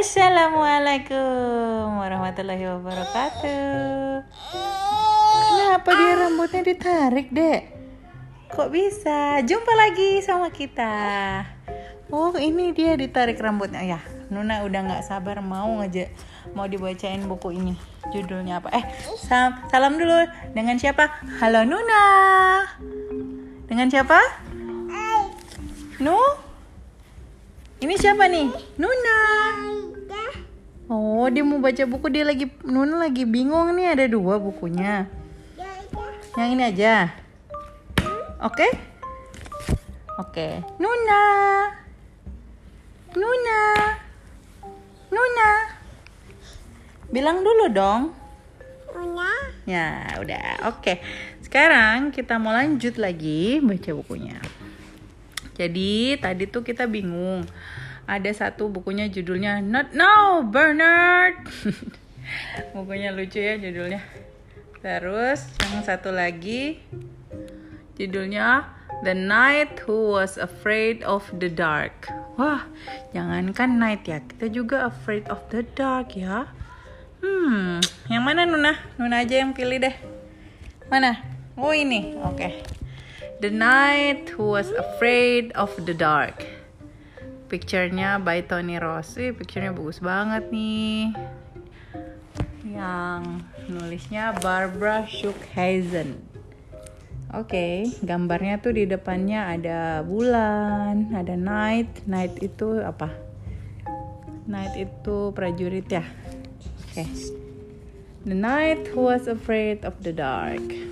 Assalamualaikum warahmatullahi wabarakatuh. Kenapa dia rambutnya ditarik, Dek? Kok bisa? Jumpa lagi sama kita. Oh, ini dia ditarik rambutnya. Ya, Nuna udah nggak sabar mau ngajak mau dibacain buku ini. Judulnya apa? Eh, sam salam dulu. Dengan siapa? Halo Nuna. Dengan siapa? Nu? Ini siapa nih? Nuna. Oh, dia mau baca buku dia lagi Nuna lagi bingung nih ada dua bukunya. Yang ini aja. Oke? Oke. Nuna. Nuna. Nuna. Bilang dulu dong. Ya, udah. Oke. Sekarang kita mau lanjut lagi baca bukunya. Jadi tadi tuh kita bingung. Ada satu bukunya judulnya Not Now Bernard. bukunya lucu ya judulnya. Terus yang satu lagi judulnya The Knight Who Was Afraid of the Dark. Wah, jangankan night ya, kita juga afraid of the dark ya. Hmm, yang mana Nuna? Nuna aja yang pilih deh. Mana? Oh ini, oke. Okay. The Knight Who Was Afraid of the Dark. Picture-nya by Tony Ross. Picture-nya bagus banget nih. Yang nulisnya Barbara Shookhazen. Oke, okay, gambarnya tuh di depannya ada bulan, ada night. Night itu apa? Night itu prajurit ya. Oke. Okay. The night who was afraid of the dark.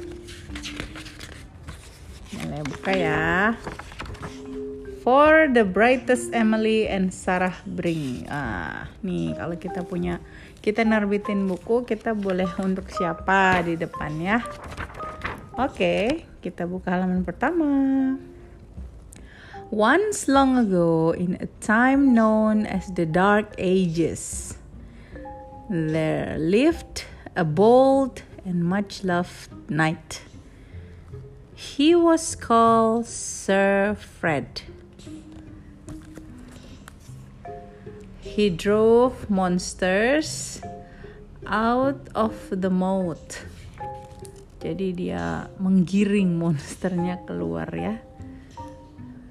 Mulai buka ya. For the brightest Emily and Sarah Bring. Ah, nih kalau kita punya kita nerbitin buku, kita boleh untuk siapa di depan ya. Oke, kita buka halaman pertama. Once long ago, in a time known as the Dark Ages, there lived a bold and much loved knight. He was called Sir Fred. He drove monsters out of the moat. Jadi dia menggiring monsternya keluar ya.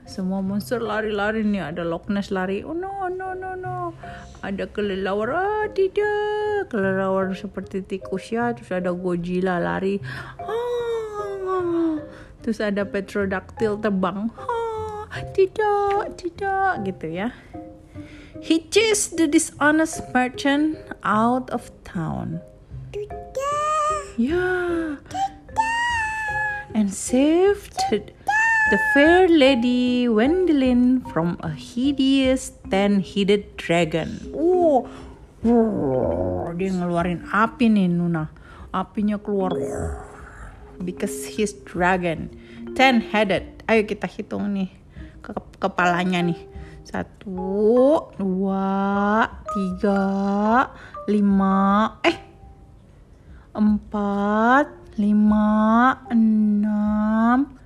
Semua monster lari-lari nih. Ada Loch Ness lari. Oh no, no, no, no. Ada kelelawar. Ah, tidak. Kelelawar seperti tikus ya. Terus ada Godzilla lari. Ah, terus ada Petrodactyl terbang. Ah, tidak, tidak. Gitu ya. He chased the dishonest merchant out of town. Yeah. And saved the fair lady Wendelin from a hideous ten-headed dragon. Oh, oh, dia ngeluarin api nih Nuna. Apinya keluar. Because he's dragon. Ten-headed. Ayo kita hitung nih ke kepalanya nih. Satu, dua, tiga, lima, eh, empat, lima, enam,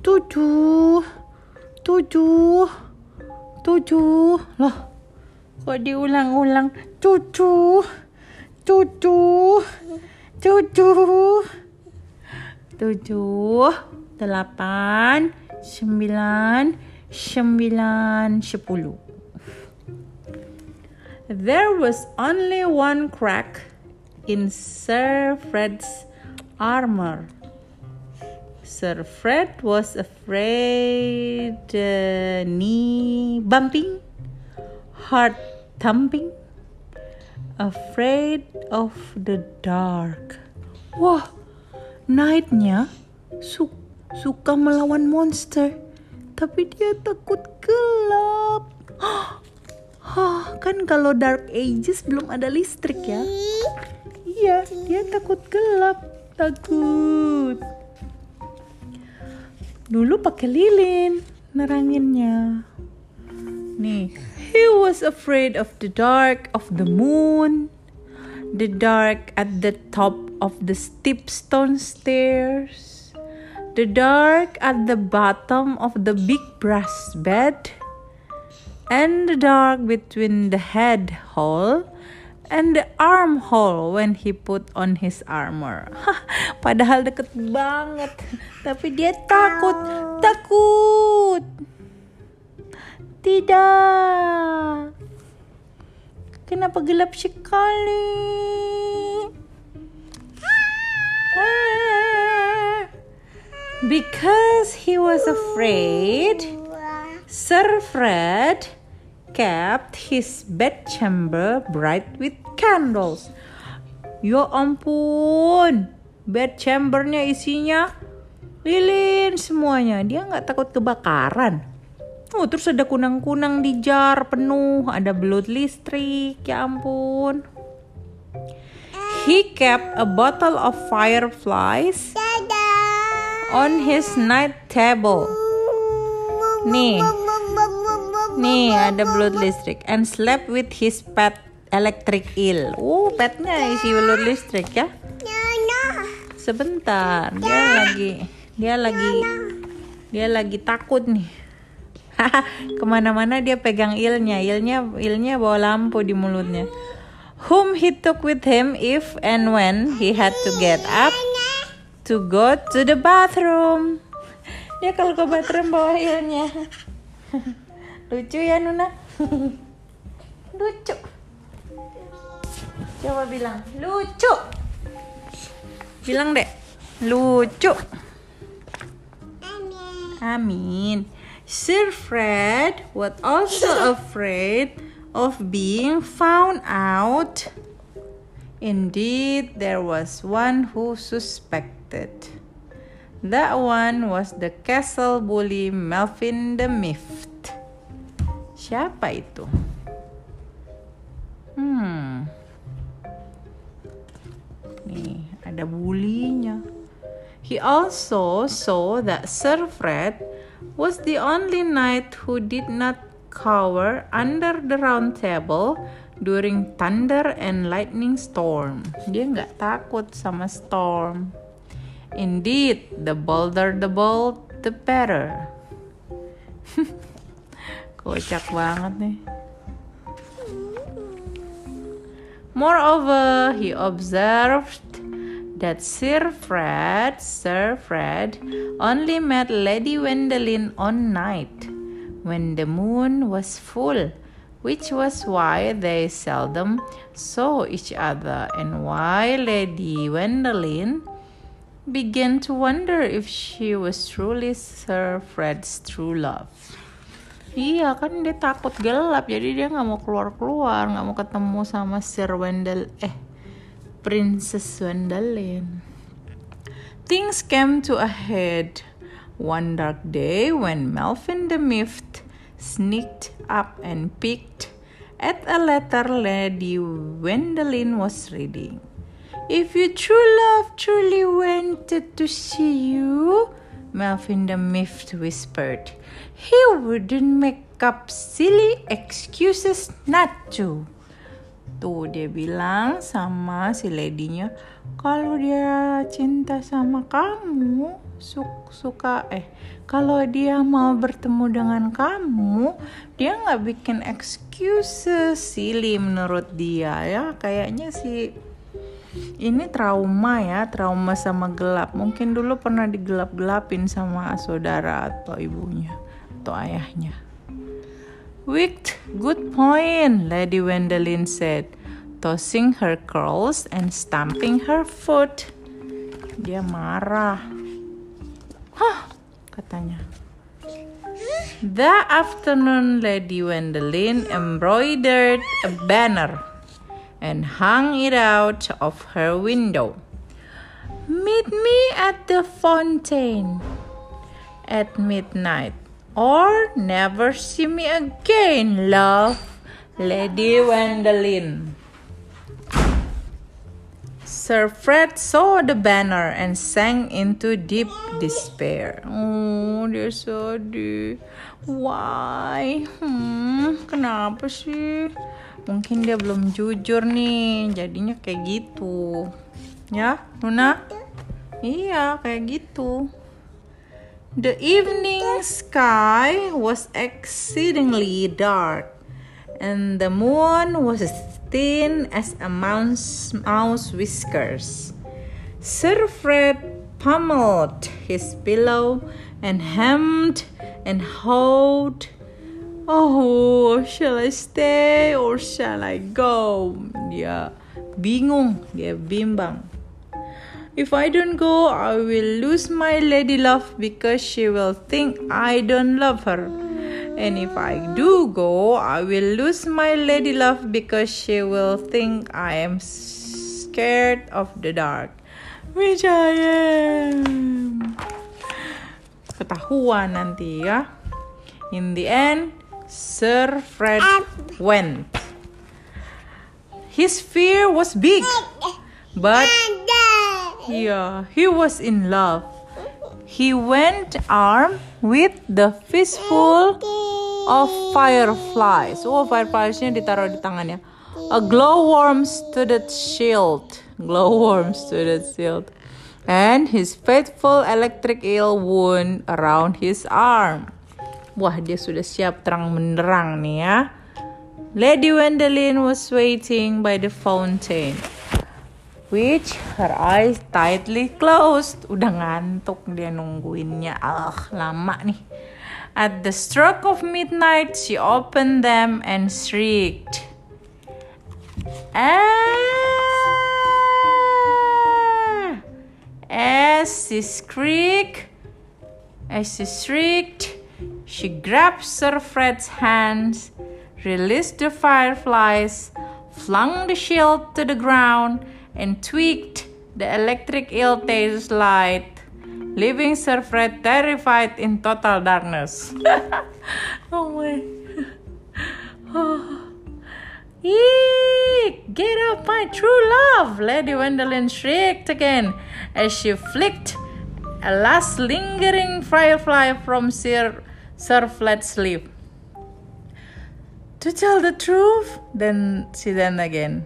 tujuh, tujuh, tujuh. Loh, kok diulang-ulang? Tujuh, tujuh, tujuh, tujuh, delapan, sembilan, sembilan, sepuluh. There was only one crack in Sir Fred's armor. Sir Fred was afraid, uh, knee bumping, heart thumping, afraid of the dark. Wah, Knightnya su suka melawan monster tapi dia takut gelap. Hah, kan kalau Dark Ages belum ada listrik ya? Iya, dia takut gelap, takut. Dulu pakai lilin neranginnya. Nih, he was afraid of the dark of the moon, the dark at the top of the steep stone stairs, the dark at the bottom of the big brass bed, and the dark between the head hole and the armhole when he put on his armor. Padahal deket banget, tapi dia takut, takut. Tidak. Kenapa gelap sekali? Because he was afraid, Sir Fred kept his bedchamber bright with candles. Ya ampun, bedchambernya isinya lilin semuanya. Dia nggak takut kebakaran. Oh, terus ada kunang-kunang di jar penuh, ada belut listrik, ya ampun. He kept a bottle of fireflies on his night table. Nih, nih ada belut listrik and slept with his pet electric eel. Uh, petnya isi belut listrik ya. Sebentar, dia lagi, dia lagi, dia lagi takut nih. Ke mana-mana dia pegang ilnya, ilnya, ilnya bawa lampu di mulutnya. Whom he took with him if and when he had to get up to go to the bathroom. Ya kalau ke bathroom bawa ilnya. Lucu ya Nuna? Lucu. Coba bilang lucu. Bilang deh, lucu. Amin. Sir Fred was also afraid of being found out. Indeed, there was one who suspected. That one was the castle bully Melvin the Mift. Siapa itu? Hmm. Nih, ada bulinya. He also saw that Sir Fred was the only knight who did not cower under the round table during thunder and lightning storm. Dia nggak takut sama storm. Indeed, the bolder the bold, the better. Kocak banget nih. Moreover, he observed that Sir Fred, Sir Fred, only met Lady Wendelin on night when the moon was full, which was why they seldom saw each other, and why Lady Wendelin began to wonder if she was truly Sir Fred's true love. Iya kan dia takut gelap jadi dia nggak mau keluar keluar nggak mau ketemu sama Sir Wendell eh Princess Wendelin. Things came to a head one dark day when Melvin the Mift sneaked up and peeked at a letter Lady Wendelin was reading. If your true love truly wanted to see you, Melvin the Mift whispered, he wouldn't make up silly excuses not to. Tuh dia bilang sama si ladynya, kalau dia cinta sama kamu, su suka eh kalau dia mau bertemu dengan kamu, dia nggak bikin excuses silly menurut dia ya. Kayaknya sih ini trauma ya, trauma sama gelap. Mungkin dulu pernah digelap-gelapin sama saudara atau ibunya atau ayahnya. Wicked, good point, Lady Wendelin said, tossing her curls and stamping her foot. Dia marah. Hah, katanya. That afternoon, Lady Wendelin embroidered a banner and hung it out of her window. Meet me at the fountain at midnight, or never see me again, love, Lady Wendelin. Sir Fred saw the banner and sank into deep despair. Oh, dia sedih. Why? Hmm, kenapa sih? Mungkin dia belum jujur nih, jadinya kayak gitu. Ya, Luna? Iya, kayak gitu. The evening sky was exceedingly dark, and the moon was as thin as a mouse, mouse whiskers. Sir Fred pummeled his pillow and hemmed and hawed. Oh, shall I stay or shall I go? Dia bingung, dia bimbang. If I don't go, I will lose my lady love because she will think I don't love her. And if I do go, I will lose my lady love because she will think I am scared of the dark. Which I am. Ketahuan nanti ya. In the end, Sir Fred went. His fear was big, but yeah, he was in love. He went armed with the fistful of fireflies. Oh, firefliesnya ditaruh di tangannya. A glowworm at shield. Glowworm at shield. And his faithful electric eel wound around his arm. Wah, dia sudah siap terang menerang nih ya. Lady Wendelin was waiting by the fountain which her eyes tightly closed. Udah ngantuk dia nungguinnya. Ah, lama nih. At the stroke of midnight, she opened them and shrieked. Ah! As she shrieked, as she shrieked, she grabbed Sir Fred's hands, released the fireflies, flung the shield to the ground, and tweaked the electric tail's light, leaving Sir Fred terrified in total darkness. oh my. Oh. Eek! Get up, my true love! Lady Wendelin shrieked again as she flicked a last lingering firefly from Sir, Sir Fred's sleeve. To tell the truth, then she then again.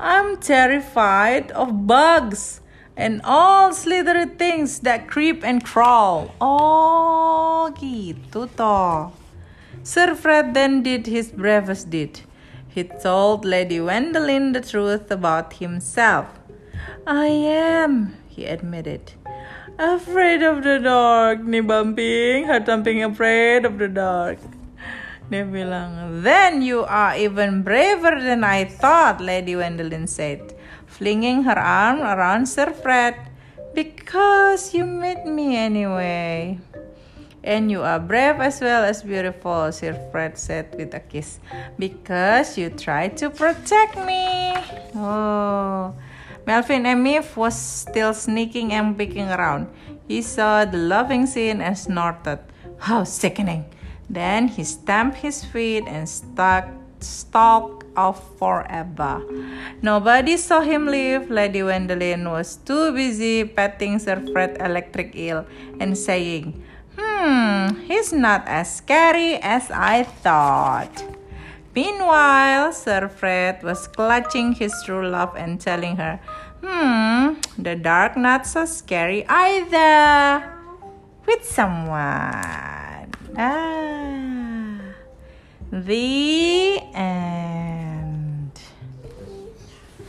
I'm terrified of bugs and all slithery things that creep and crawl. Oh, gitu toh. Sir Fred then did his bravest deed. He told Lady Wendelin the truth about himself. I am, he admitted. Afraid of the dark, nih bumping, heart thumping afraid of the dark. Dia bilang, Then you are even braver than I thought, Lady Wendelin said, flinging her arm around Sir Fred. Because you met me anyway. And you are brave as well as beautiful, Sir Fred said with a kiss. Because you tried to protect me. Oh. Melvin Emif was still sneaking and peeking around. He saw the loving scene and snorted. How sickening! Then he stamped his feet and stuck, stalked off forever. Nobody saw him leave. Lady Wendelin was too busy petting Sir Fred Electric Eel and saying, Hmm, he's not as scary as I thought. Meanwhile, Sir Fred was clutching his true love and telling her, Hmm, the dark not so scary either. With someone. Ah, the end.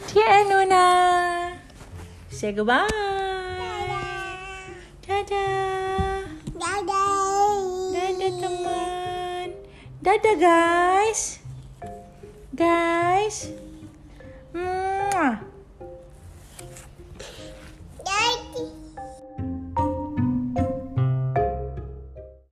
Tianuna. Say goodbye. Dadah. Dadah. Dadah teman. Dadah guys. Dah.